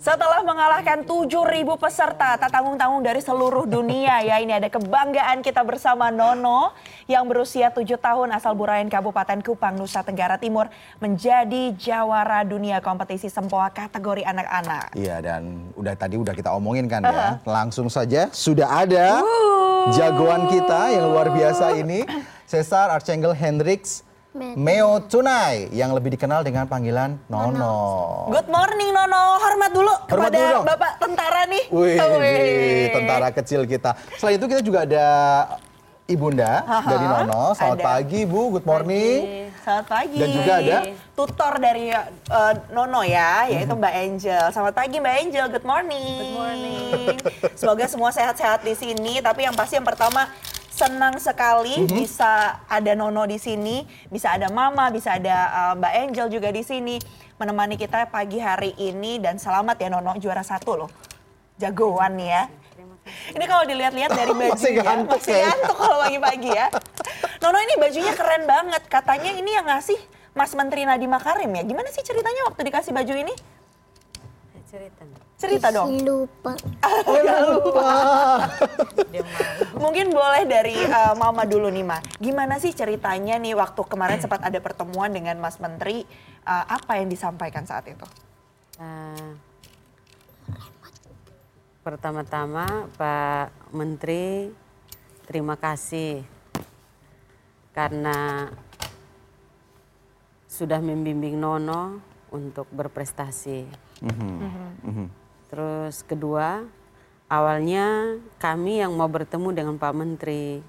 Setelah mengalahkan 7.000 peserta tak tanggung-tanggung dari seluruh dunia ya ini ada kebanggaan kita bersama Nono yang berusia 7 tahun asal Burayan Kabupaten Kupang Nusa Tenggara Timur menjadi jawara dunia kompetisi sempoa kategori anak-anak. Iya dan udah tadi udah kita omongin kan ya. Langsung saja sudah ada jagoan kita yang luar biasa ini Cesar Archangel Hendrix Meo Tunai yang lebih dikenal dengan panggilan Nono. Good morning Nono, hormat dulu Hormat kepada dulu dong. Bapak tentara nih. Wih, Wih. tentara kecil kita. Selain itu kita juga ada Ibunda dari Nono. Selamat ada. pagi Bu, good morning. Selamat pagi. Dan juga ada? tutor dari eh, Nono ya, yaitu Mbak Angel. Selamat pagi Mbak Angel, good morning. Good morning. Semoga semua sehat-sehat di sini. Tapi yang pasti yang pertama senang sekali bisa ada Nono di sini, bisa ada Mama, bisa ada eh, Mbak Angel juga di sini menemani kita pagi hari ini dan selamat ya Nono juara satu loh. Jagoan ya. Ini kalau dilihat-lihat dari bajunya Masih ngantuk masih kalau pagi-pagi ya. Nono ini bajunya keren banget. Katanya ini yang ngasih Mas Menteri Nadiem Makarim ya. Gimana sih ceritanya waktu dikasih baju ini? cerita. Cerita dong. lupa dia mau Mungkin boleh dari uh, Mama dulu nih Ma. Gimana sih ceritanya nih waktu kemarin sempat ada pertemuan dengan Mas Menteri. uh, apa yang disampaikan saat itu? Eh, pertama-tama Pak Menteri terima kasih karena sudah membimbing Nono untuk berprestasi. Terus kedua, awalnya kami yang mau bertemu dengan Pak Menteri.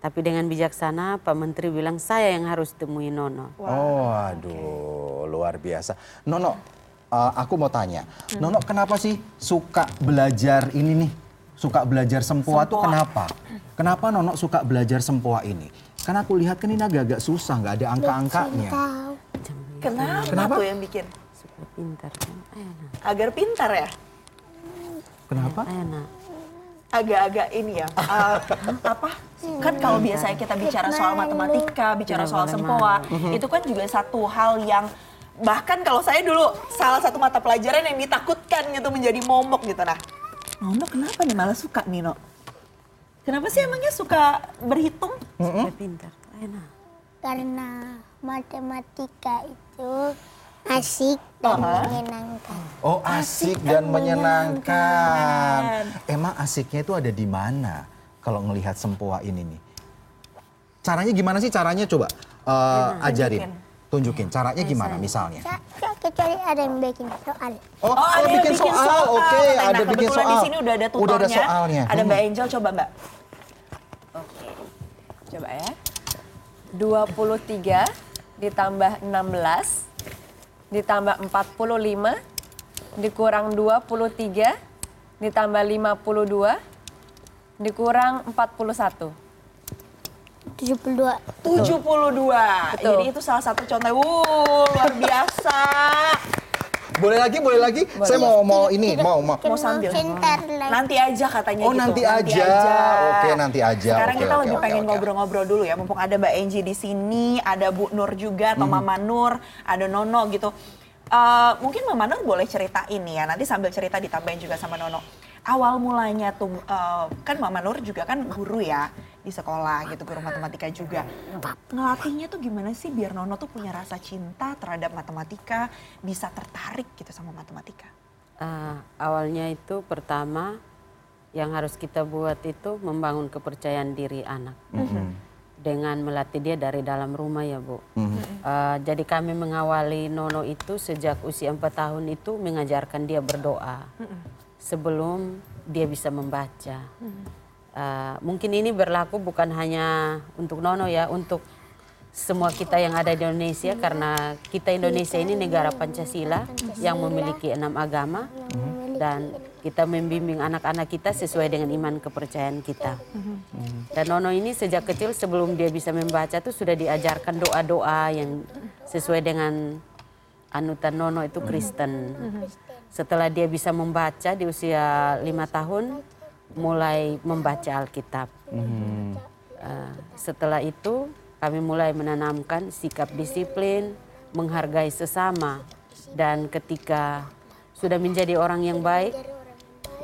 Tapi dengan bijaksana Pak Menteri bilang saya yang harus temui Nono. Oh, aduh, luar biasa. Nono, uh, aku mau tanya. Nono, kenapa sih suka belajar ini nih? Suka belajar sempoa, tuh kenapa? Kenapa Nono suka belajar sempoa ini? Karena aku lihat kan ini agak-agak susah, nggak ada angka-angkanya. Kenapa, Kenapa? tuh yang bikin? Suka pintar kan? Agar pintar ya? Kenapa? Enak. agak-agak ini ya uh, apa kan kalau biasanya kita bicara soal matematika bicara soal sempoa itu kan juga satu hal yang bahkan kalau saya dulu salah satu mata pelajaran yang ditakutkan gitu menjadi momok gitu nah Nono kenapa nih malah suka nih No? Kenapa sih emangnya suka berhitung? Suka pintar. Enak. karena matematika itu asik dan Aha. menyenangkan Oh, asik, Asik dan dan menyenangkan. menyenangkan. Emang asiknya itu ada di mana kalau ngelihat sempoa ini nih? Caranya gimana sih caranya coba uh, ajarin. Tunjukin caranya gimana misalnya. Ya, ya, kecuali ada yang bikin soal Oh, ada oh, yang bikin soal. Oke, Nah, ada bikin soal. di sini udah ada tutornya. Udah ada soalnya. Ada Hmm. Mbak Angel coba Mbak. Oke, coba ya. 23 ditambah 16 ditambah 45 dikurang 23 ditambah 52 dikurang 41. 72 72. Betul. Jadi itu salah satu contoh. Wuh, luar biasa. Boleh lagi, boleh lagi. Saya mau mau ini, mau mau. Mau sambil. Nanti aja katanya Oh, gitu. nanti aja. Oke, nanti aja. Sekarang Oke, kita oke, lebih oke, pengen ngobrol-ngobrol dulu ya. Mumpung ada Mbak Enji di sini, ada Bu Nur juga atau Hmm. Mama Nur, ada Nono gitu. Eh, mungkin Mama Nur boleh ceritain nih ya. Nanti sambil cerita ditambahin juga sama Nono. Awal mulanya tuh eh, kan Mama Nur juga kan guru ya di sekolah gitu, guru matematika juga. Ngelatihnya tuh gimana sih biar Nono tuh punya rasa cinta terhadap matematika, bisa tertarik gitu sama matematika? Eh, awalnya itu pertama yang harus kita buat itu membangun kepercayaan diri anak dengan melatih dia dari dalam rumah ya bu. Eh, jadi kami mengawali Nono itu sejak usia 4 tahun itu mengajarkan dia berdoa sebelum dia bisa membaca. Eh, mungkin ini berlaku bukan hanya untuk Nono ya, untuk semua kita yang ada di Indonesia karena kita Indonesia ini negara Pancasila yang memiliki enam agama dan kita membimbing anak-anak kita sesuai dengan iman kepercayaan kita. Dan Nono ini sejak kecil sebelum dia bisa membaca tuh sudah diajarkan doa-doa yang sesuai dengan anutan Nono itu Kristen. Setelah dia bisa membaca di usia lima tahun, mulai membaca Alkitab. Eh, setelah itu kami mulai menanamkan sikap disiplin, menghargai sesama, dan ketika sudah menjadi orang yang baik,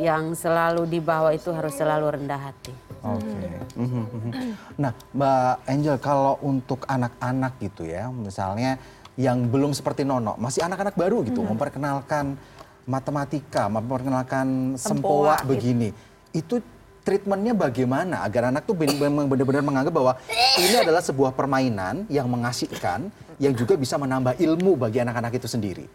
yang selalu di bawah itu harus selalu rendah hati. Oke. Mhm. Nah, Mbak Angel, kalau untuk anak-anak gitu ya, misalnya yang belum seperti Nono, masih anak-anak baru gitu, memperkenalkan matematika, memperkenalkan sempoa, Sempoa, gitu. Itu treatmentnya bagaimana agar anak tuh memang benar-benar menganggap bahwa ini adalah sebuah permainan yang mengasihkan, yang juga bisa menambah ilmu bagi anak-anak itu sendiri.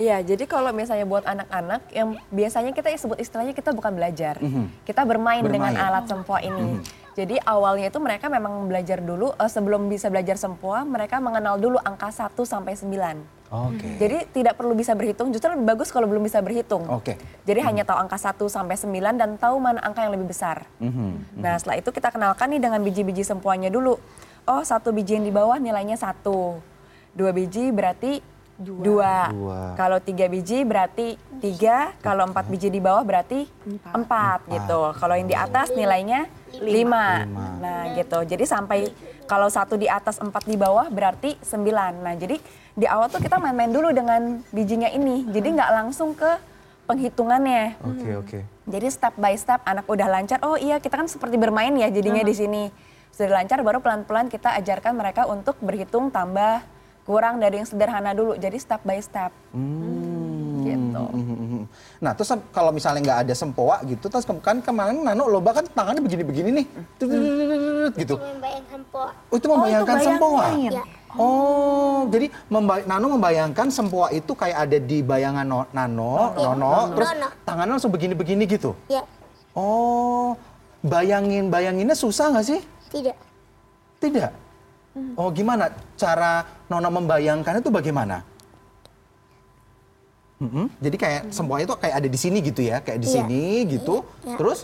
Iya, jadi kalau misalnya buat anak-anak yang biasanya kita sebut istilahnya kita bukan belajar, kita bermain, dengan Bermain. alat sempoa ini. Jadi awalnya itu mereka memang belajar dulu eh, sebelum bisa belajar sempoa, mereka mengenal dulu angka 1 sampai 9. Oke. Jadi tidak perlu bisa berhitung, justru lebih bagus kalau belum bisa berhitung. Oke. Jadi hanya tahu angka 1 sampai 9 dan tahu mana angka yang lebih besar. Mhm. Nah setelah itu kita kenalkan nih dengan biji-biji sempoanya dulu. Oh satu biji yang di bawah nilainya satu, dua biji berarti dua. Dua. Kalau tiga biji berarti tiga, kalau empat biji di bawah berarti empat, gitu. Kalau yang di atas nilainya lima. Nah gitu. Jadi sampai kalau satu di atas empat di bawah berarti sembilan. Nah jadi di awal tuh kita main-main dulu dengan bijinya ini. Jadi nggak langsung ke penghitungannya. Oke, oke. Jadi step by step anak udah lancar, oh iya kita kan seperti bermain ya jadinya di sini. Sudah lancar baru pelan-pelan kita ajarkan mereka untuk berhitung tambah kurang dari yang sederhana dulu. Jadi step by step. Gitu. Mhm. Nah, terus kalau misalnya nggak ada sempoa gitu, terus ke- kan kemarin Nano lomba kan tangannya begini-begini nih, Tututututut gitu. Membayangkan po. Oh, itu membayangkan itu sempoa. Ya. Oh, jadi membay- Nano membayangkan sempoa itu kayak ada di bayangan no- Nano, Nono, terus Nono. tangannya langsung begini-begini gitu. Ya, Oh, bayangin bayanginnya susah nggak sih? tidak. Tidak. Oh, gimana cara Nono membayangkan itu bagaimana? Mm-mm. Jadi kayak sempoa itu kayak ada di sini gitu ya, kayak di Iya. sini gitu. Iya. Terus,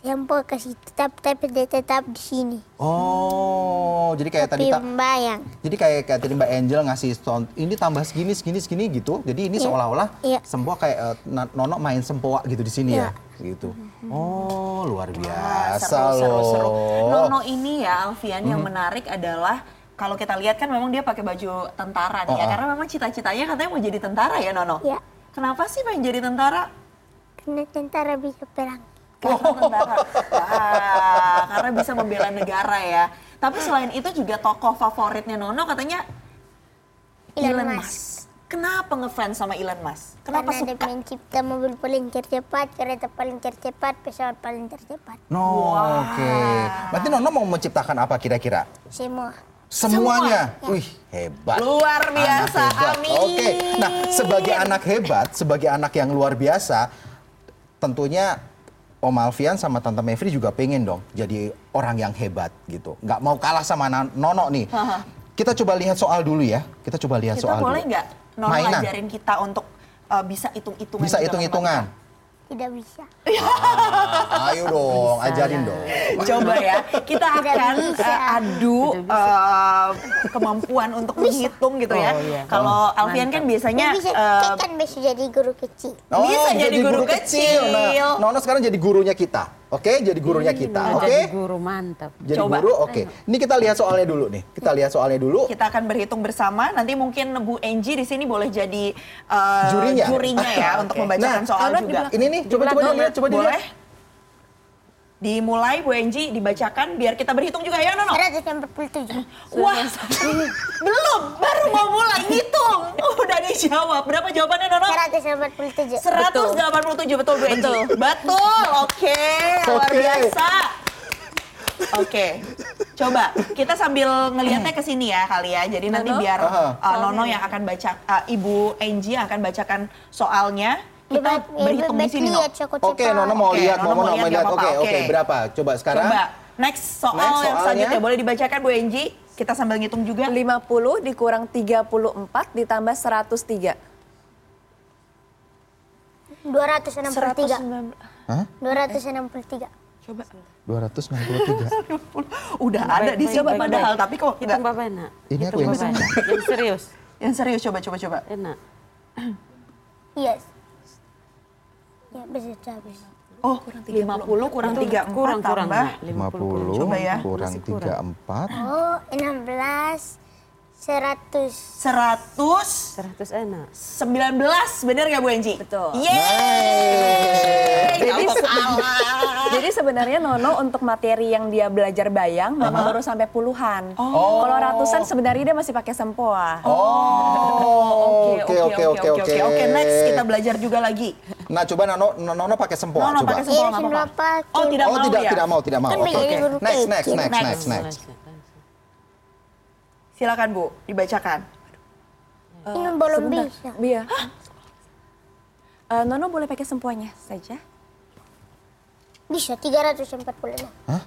Sampo kasih tetap tapi dia tetap di sini. oh, jadi kayak tadi tapi ta- membayang. Jadi kayak kayak tadi Mbak Angel ngasih stone, ini tambah segini segini segini gitu. Jadi ini Iya. seolah-olah Iya. sempoa kayak Na- Nono main sempoa gitu di sini Iya. ya, gitu. Oh, luar biasa seru, seru, loh. seru. Nono ini ya Alfian yang menarik adalah kalau kita lihat kan memang dia pakai baju tentara nih ya Oh, oh. karena memang cita-citanya katanya mau jadi tentara ya Nono. Ya, Kenapa sih pengen jadi tentara? karena tentara bisa perang. Karena tentara. Wah, karena bisa membela negara ya. Tapi selain itu juga tokoh favoritnya Nono katanya Elon Elon Musk. Musk. Kenapa ngefans sama Elon Musk? Kenapa Karena dia suka? mencipta mobil paling tercepat, kereta paling tercepat, pesawat paling tercepat. No, oke. Berarti Nono mau menciptakan apa kira-kira? Semua. Semuanya. Wih, hebat. Luar biasa, Anak hebat. amin. Oke. Nah, sebagai anak hebat, sebagai anak yang luar biasa, tentunya Om Alfian sama Tante Mevri juga pengen dong jadi orang yang hebat gitu. Nggak mau kalah sama Nono nih. Kita coba lihat soal dulu ya. Kita coba lihat Kita soal boleh dulu. nggak Nono Mainan. ngajarin kita untuk uh, bisa hitung-hitungan? Bisa hitung-hitungan. Tidak bisa. Ah, ayo dong, Bisa ajarin ya. dong. Coba ya, kita akan uh, adu uh, kemampuan untuk menghitung gitu ya. Oh, iya. Kalau Alfian kan biasanya bisa, uh, kita kan bisa jadi guru kecil. Bisa jadi guru kecil. Nah, Nono sekarang jadi gurunya kita. Oke, jadi gurunya kita. Nah, Oke? Jadi guru mantap. Jadi Coba. guru, oke. Ini kita lihat soalnya dulu nih. Kita lihat soalnya dulu. kita akan berhitung bersama. Nanti mungkin Bu Enji di sini boleh jadi uh, Jurinya? ya untuk membacakan Nah, soal juga. Ini nih, coba coba dilihat, coba dilihat. Boleh? Dimulai Bu Enji dibacakan biar kita berhitung juga ya Nono. 147. Wah, belum, baru mau mulai ngitung. Udah dijawab. Berapa jawabannya Nono? 147. 187 betul Bu Enji. Betul. Oke, luar biasa. Oke. Coba kita sambil ngelihatnya ke sini ya kali ya. Jadi nanti biar uh, Nono yang akan baca uh, Ibu Enji yang akan bacakan soalnya. Kita berhitung di sini, Oke, Nono mau Oke, lihat, Nono mau mau lihat, Oke, oke, oke. berapa? Coba sekarang. Coba. Next soal Next yang selanjutnya boleh dibacakan Bu Enji. Kita sambil ngitung juga. 50 dikurang 34 ditambah 103. 263. 190. Hah? 263. Coba. 263. Udah ada di sini padahal baik. tapi kok Hitung nggak. Bapak enak. Ini aku yang. Yang serius. Yang serius coba coba coba. Enak. Yes. Ya, bisa habis. Oh, 50 kurang 34 kurang kurang tambah Nak. 50 Coba ya. kurang Masih kurang. 34. Oh, 16. Seratus. 119, 100 enak. bener nggak Bu Enji? Betul. Yeay! Jadi. Jadi sebenarnya Nono untuk materi yang dia belajar bayang memang baru sampai puluhan. Kalau ratusan sebenarnya dia masih pakai sempoa. Oh, Oke, oke, oke, oke. Oke, next kita belajar juga lagi. Nah, coba Nono, Nono pakai sempoa, Nono coba. pakai sempoa Iya, nggak semua apa-apa. Oh, tidak oh, mau tidak, ya? tidak mau, tidak mau. Kan Oke, Next, kecil. next, next, Next. next, next. Silakan Bu, dibacakan. Ini belum Sebentar. bisa. Iya. Eh, Nono boleh pakai sempoanya saja. Bisa 345. Hah?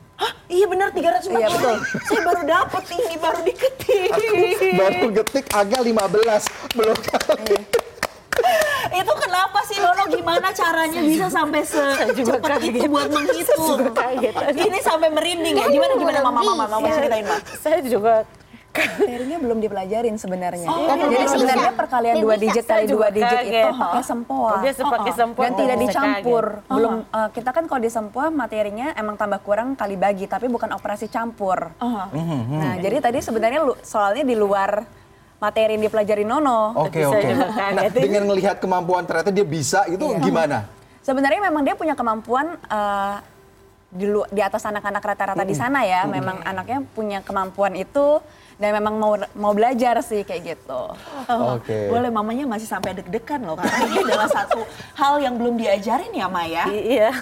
Iya benar 340. Iya, betul. Saya baru dapet ini, baru diketik. Baru getik agak 15, belum kali. itu kenapa sih Nono gimana caranya bisa sampai secepat itu buat menghitung? Ini sampai merinding ya. Gimana gimana mama mama mama ceritain mah. Saya juga Materinya belum dipelajarin sebenarnya. Oh, Jadi bisa. sebenarnya perkalian dua digit kali dua digit kaget. itu pakai sempoa. Oh, biasa pakai sempoa. Dan tidak Oh, dicampur. saya Belum eh, kita kan kalau di sempoa materinya emang tambah kurang kali bagi, tapi bukan operasi campur. Nah, jadi tadi sebenarnya soalnya di luar materi yang dipelajari Nono. Oke, Saya oke. juga Nah, dengan melihat kemampuan ternyata dia bisa, itu gimana? Sebenarnya memang dia punya kemampuan eh, di, lu- di atas anak-anak rata-rata di sana ya. Memang anaknya punya kemampuan itu dan memang mau mau belajar sih kayak gitu. Oh, Oke. Boleh mamanya masih sampai deg-degan loh karena ini adalah satu hal yang belum diajarin ya Maya. iya.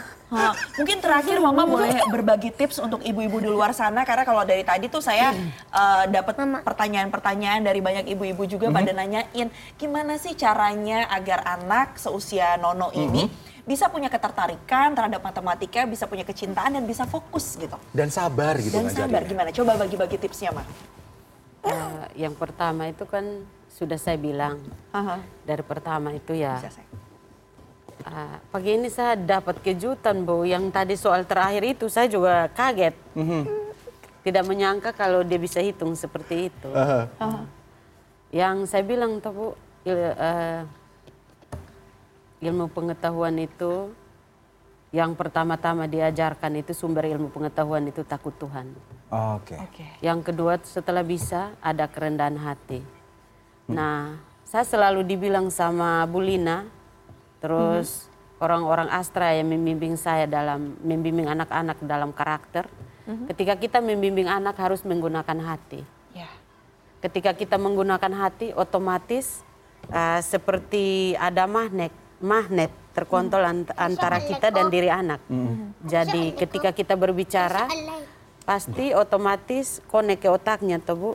Mungkin terakhir Mama boleh berbagi tips untuk ibu-ibu di luar sana karena kalau dari tadi tuh saya eh, dapat pertanyaan-pertanyaan dari banyak ibu-ibu juga pada nanyain gimana sih caranya agar anak seusia Nono ini bisa punya ketertarikan terhadap matematika, bisa punya kecintaan dan bisa fokus gitu. Dan sabar gitu Dan sabar ngajarinnya. gimana? Coba bagi-bagi tipsnya, Ma. Eh, yang pertama itu kan sudah saya bilang Haha. dari pertama itu ya Bisa saya. Ah, pagi ini saya dapat kejutan bu. Yang tadi soal terakhir itu saya juga kaget. Tidak menyangka kalau dia bisa hitung seperti itu. Aha. yang saya bilang tuh bu il- eh, ilmu pengetahuan itu yang pertama-tama diajarkan itu sumber ilmu pengetahuan itu takut Tuhan. Oke. yang kedua setelah bisa ada kerendahan hati. Nah, saya selalu dibilang sama Bu Lina, terus orang-orang Astra yang membimbing saya dalam membimbing anak-anak dalam karakter. Ketika kita membimbing anak harus menggunakan hati. Ya. Ketika kita menggunakan hati, otomatis uh, seperti ada magnet, magnet terkontrol ant- antara kita dan diri anak. Jadi ketika kita berbicara, pasti otomatis konek ke otaknya tuh bu.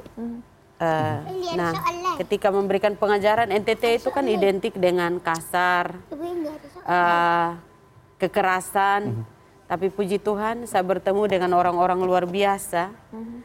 Eh, nah, ketika memberikan pengajaran NTT itu kan identik dengan kasar, eh, kekerasan. Tapi puji Tuhan, saya bertemu dengan orang-orang luar biasa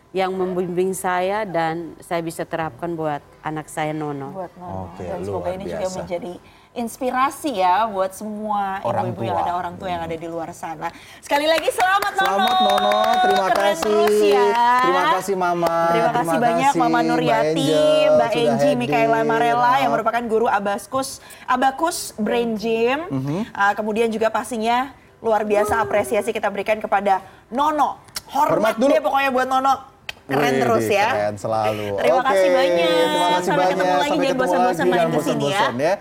yang membimbing saya dan saya bisa terapkan buat anak saya Nono. buat Nono. Oke, Dan semoga luar ini juga biasa. menjadi inspirasi ya buat semua ibu-ibu yang ada orang tua yang ada di luar sana. Sekali lagi selamat Nono. Selamat Nono, terima Keren kasih. terus ya. Terima kasih Mama. Terima kasih banyak Mama Mbak Nuryati, Mbak Enji. Mikaela Marella yang merupakan guru Abaskus, Abakus Brain Gym. Mhm. Ah, kemudian juga pastinya luar biasa apresiasi kita berikan kepada Nono. Hormat, Hormat dulu. deh pokoknya buat Nono. Keren Wih, terus ya. Keren selalu. Terima Oke, kasih banyak. Terima kasih Sampai banyak. ketemu lagi, Sampai jangan bosan-bosan main ke sini ya. ya.